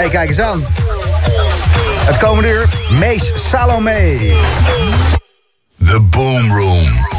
hey, kijk eens aan. Het komende uur, Mees Salome. The Boom Room.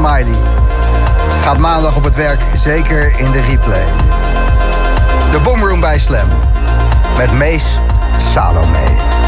Smiley. Gaat maandag op het werk zeker in de replay. De Boomroom bij Slam. Met Mees Salome.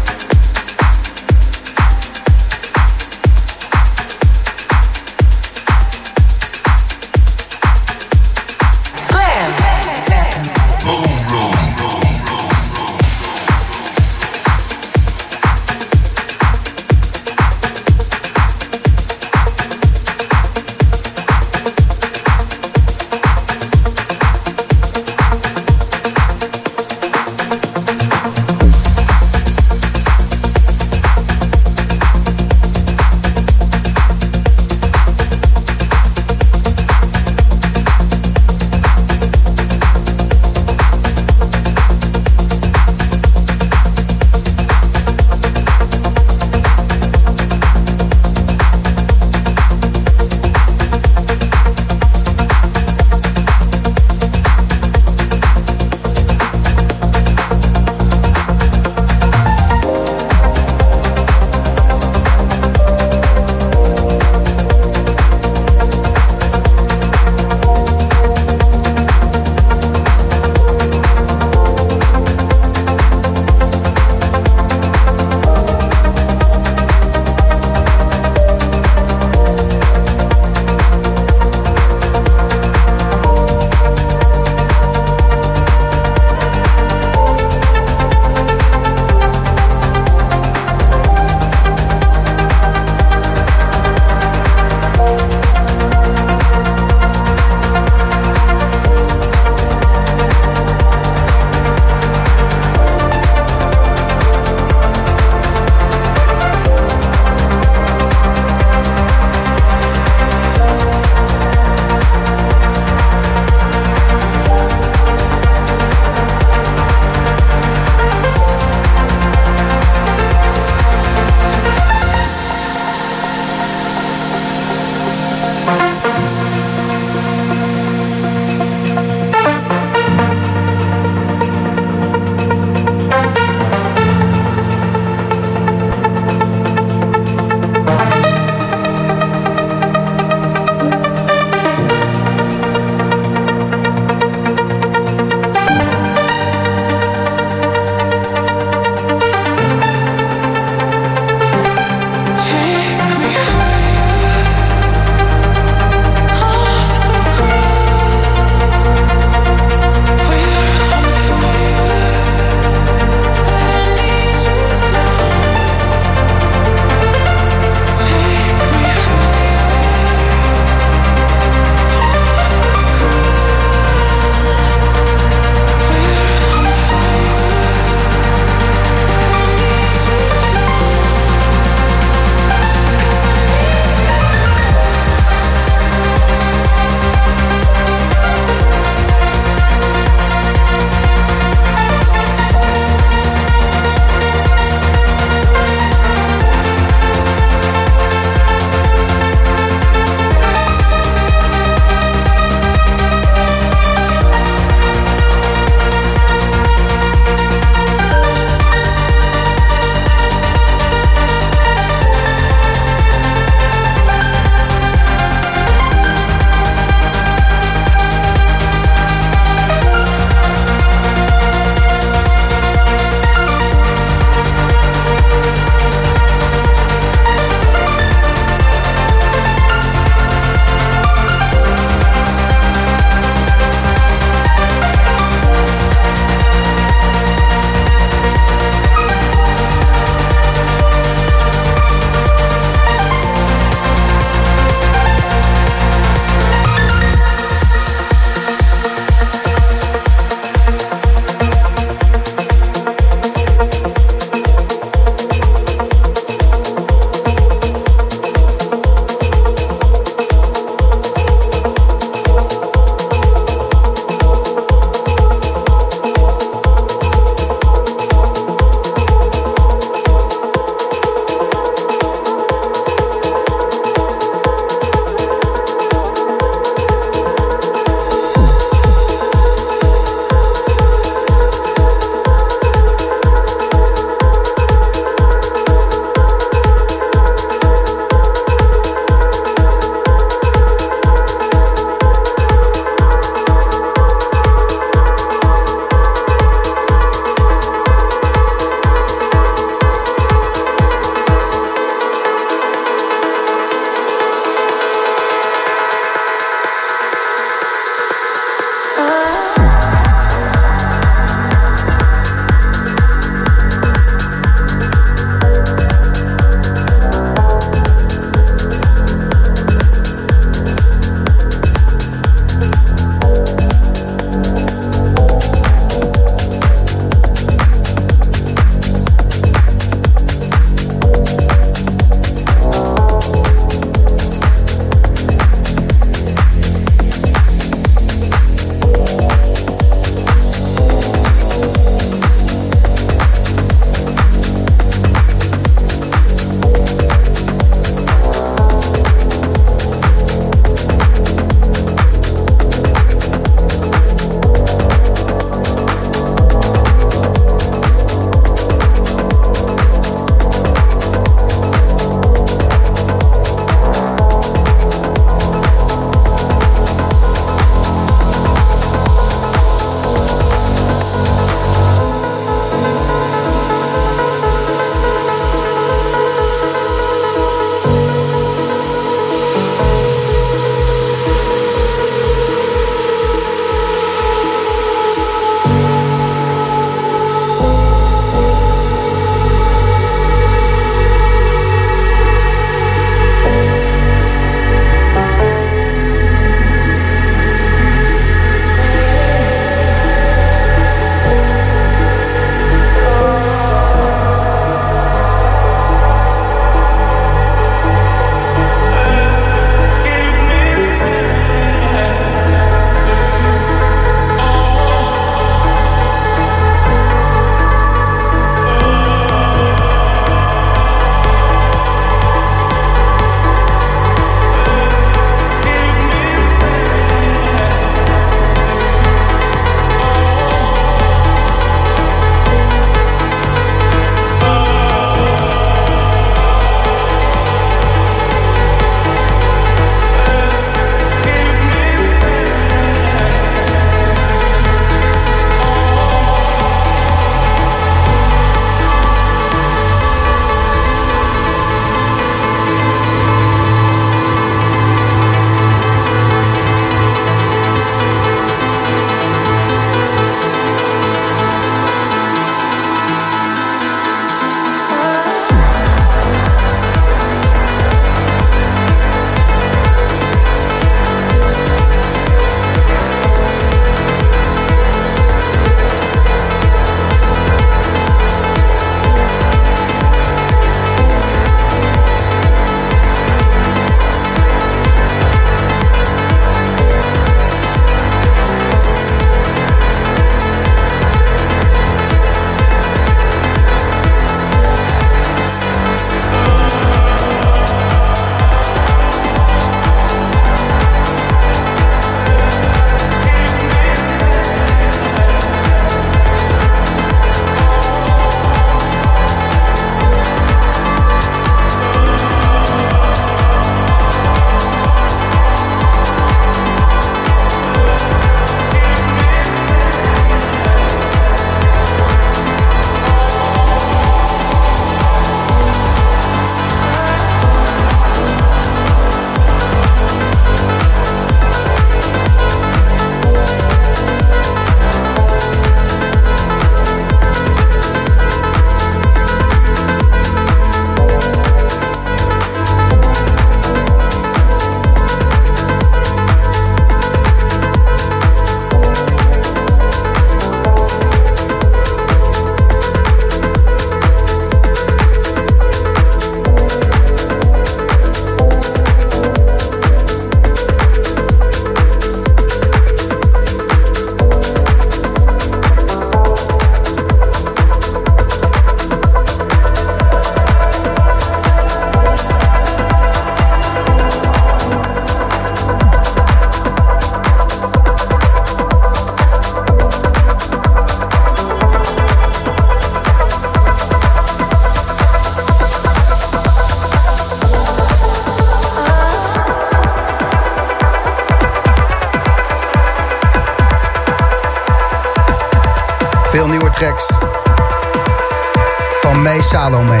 Van May Salome.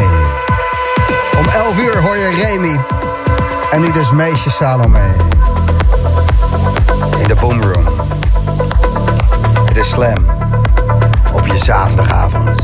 Om 11 uur hoor je Remy. En nu dus Meisje Salome. In de Boomroom. Het is Slam. Op je zaterdagavond.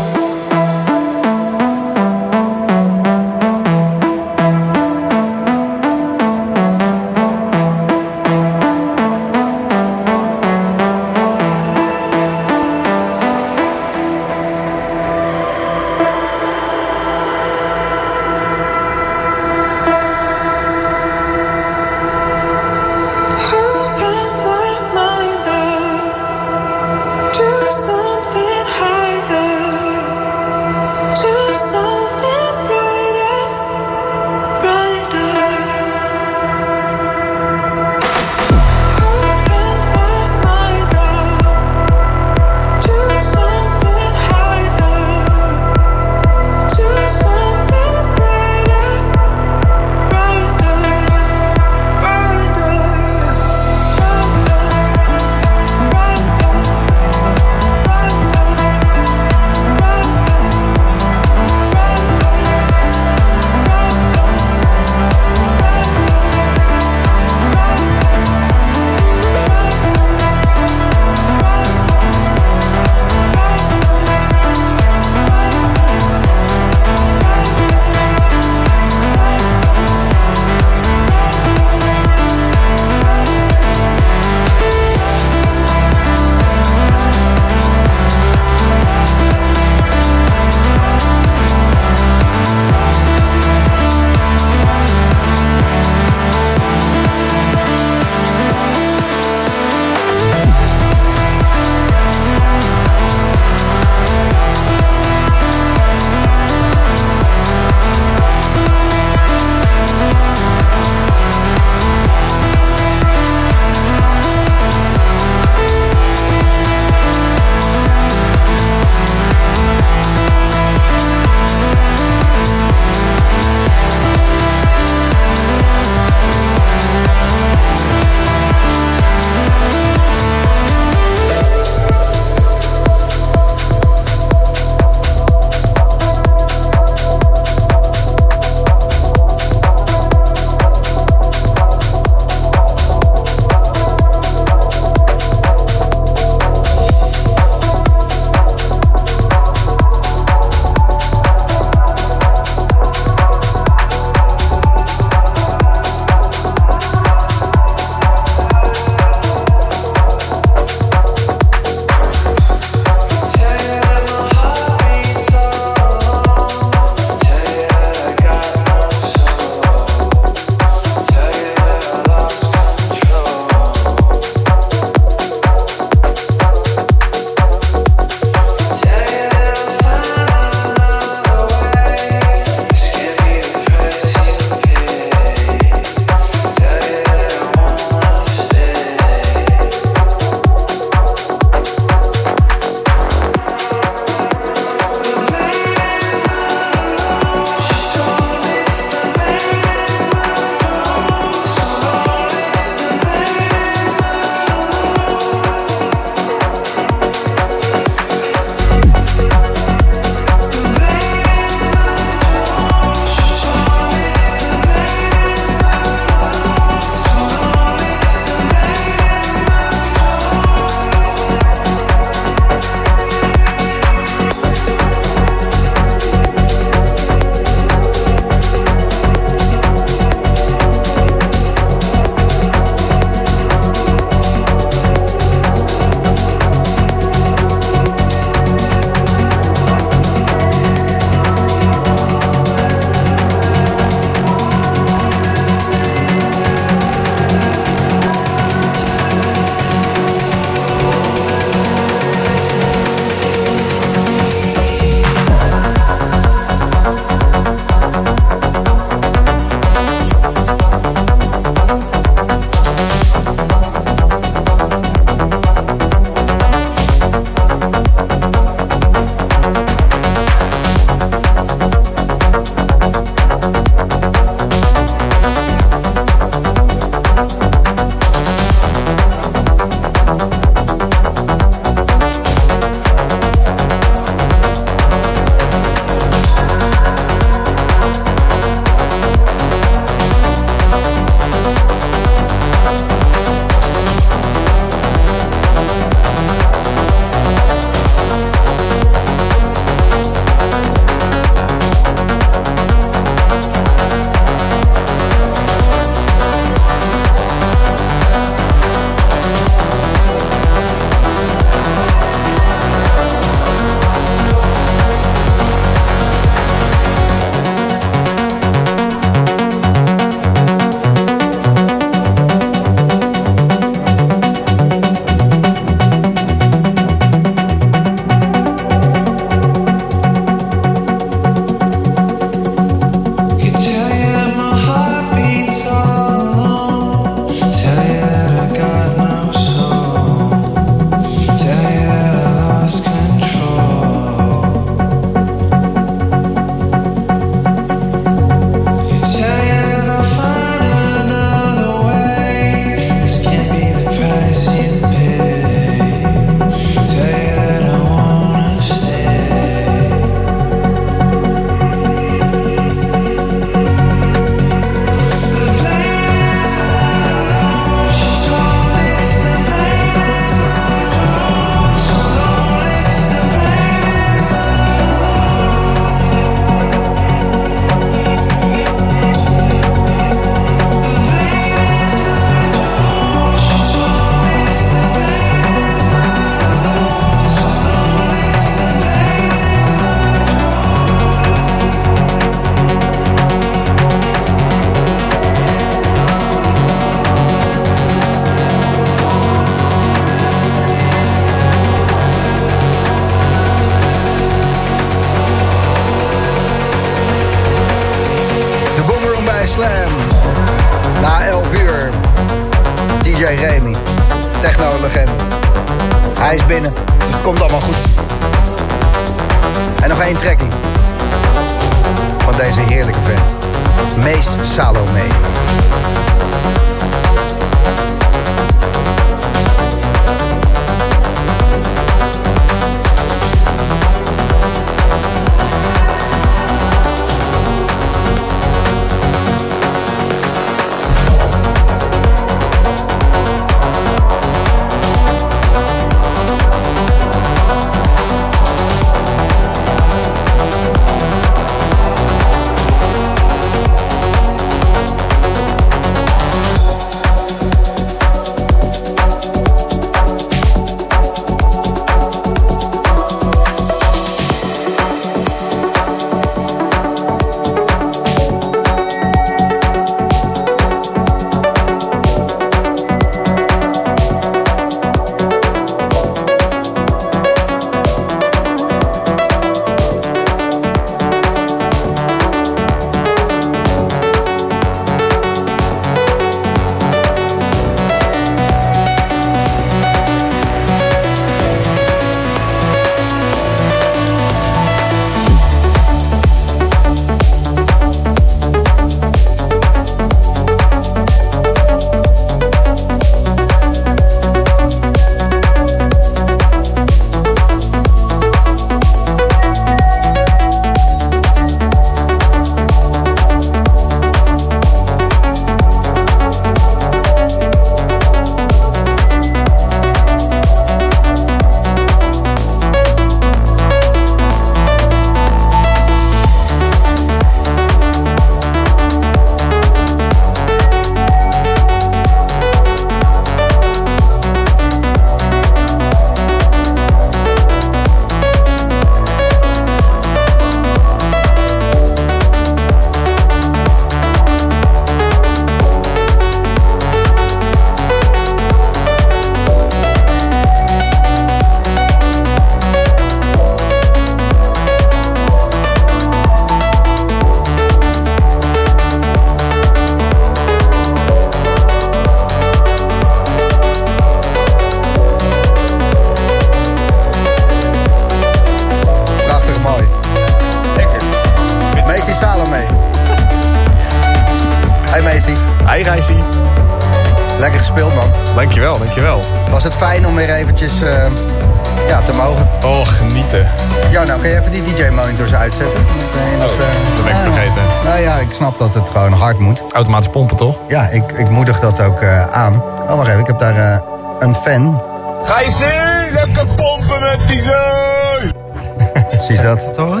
Moet. Automatisch pompen toch? Ja, ik, ik moedig dat ook eh, aan. Oh, wacht even, ik heb daar eh, een fan. Ga je zien? Lekker pompen met die zee! Precies dat. Toch?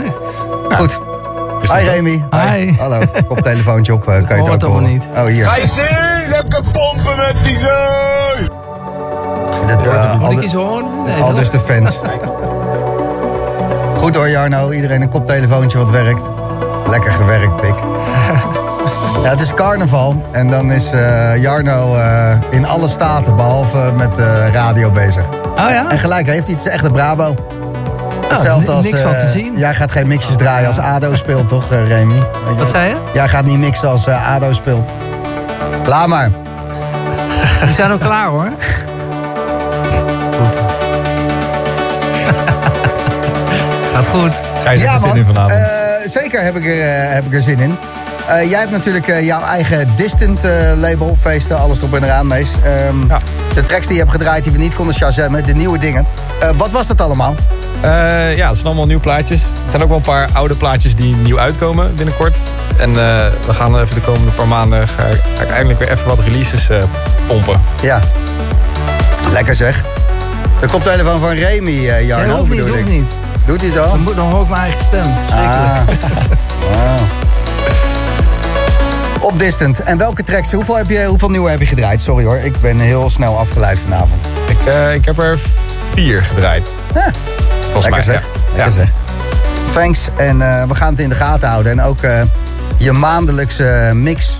Goed. Hi Remy. Hi. Hallo. Koptelefoontje op, eh, kan je het Hoort ook horen? niet. Oh, hier. Ga je zien? Lekker pompen met die zee! Dat, al, Moet ik de- iets horen? Nee, al dus de fans. Goed hoor Jarno, iedereen een koptelefoontje wat werkt. Lekker gewerkt, pik. Ja, het is carnaval en dan is eh, Jarno eh, in alle staten behalve met de radio bezig. Oh ja? En gelijk heeft hij, het is echt de Brabo. Hetzelfde ni- als... niks van eh, te zien. Jij gaat geen mixjes draaien als ADO speelt, toch, Remy? Wat zei je? Jij gaat niet mixen als ADO speelt. Laat maar. Die zijn al klaar hoor. Gaat goed. Ga je Ja, er zin man. in vanavond? Eh, zeker heb ik, er, eh, heb ik er zin in. Eh, jij hebt natuurlijk eh, jouw eigen distant eh, label, feesten, alles erop en eraan, Mees. Ehm, Ja. De tracks die je hebt gedraaid die we niet konden shazammen, de nieuwe dingen. Eh, wat was dat allemaal? Eh, ja, het zijn allemaal nieuwe plaatjes. Er zijn ook wel een paar oude plaatjes die nieuw uitkomen binnenkort. En eh, we gaan even de komende paar maanden ga ik, ga ik eindelijk weer even wat releases eh, pompen. Ja. Lekker zeg. De koptelefoon van Remy, eh Nee, Jarno, hoeft niet, bedoel hoeft niet. Doet hij Dan, al? moet, dan hoor ik mijn eigen stem. Verschrikkelijk. Ah. Wauw. Op Distant. En welke tracks, hoeveel, heb je, hoeveel nieuwe heb je gedraaid? Sorry hoor, ik ben heel snel afgeleid vanavond. Ik, eh, ik heb er vier gedraaid. Ja. Volgens Lekker mij, zeg. ja. Lekker Ja. zeg. Thanks. En eh, we gaan het in de gaten houden. En ook eh, je maandelijkse mix,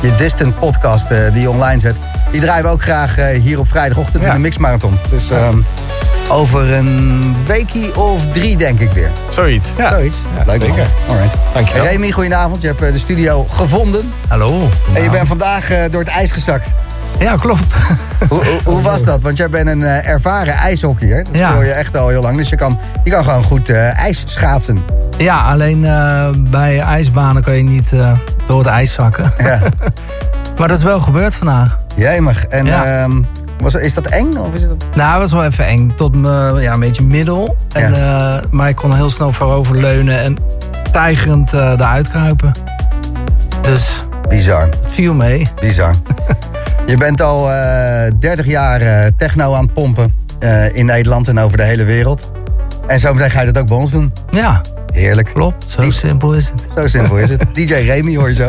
je Distant podcast die je online zet. Die draaien we ook graag hier op vrijdagochtend Ja. in de Mixmarathon. Dus ehm, over een weekie of drie, denk ik weer. Zoiets. Ja. Zoiets. Ja, Leuk man. zeker. Alright. Dankjewel. Remy, goedenavond. Je hebt eh, de studio gevonden. Hallo. En je bent vandaag eh, door het ijs gezakt. Ja, klopt. Hoe, hoe, hoe was dat? Want jij bent een eh, ervaren ijshockeyer. Dat speel je echt al heel lang. Dus je kan, je kan gewoon goed ijs schaatsen. ja, alleen bij ijsbanen kan je niet door het ijs zakken. Ja. Maar dat is wel gebeurd vandaag. Jemig. En Ja. Was, is dat eng? Of is het... Nou, het was wel even eng. Tot me, ja, een beetje middel. En, eh, maar ik kon heel snel voorover leunen en tijgerend eh eruit kruipen. Dus Bizar. het viel mee. Bizar. je bent al eh 30 jaar techno aan het pompen. in Nederland en over de hele wereld. En zometeen ga je dat ook bij ons doen. Ja, Heerlijk. klopt. Zo Die- simpel is het. Zo simpel is het. DJ Remy hoor je zo.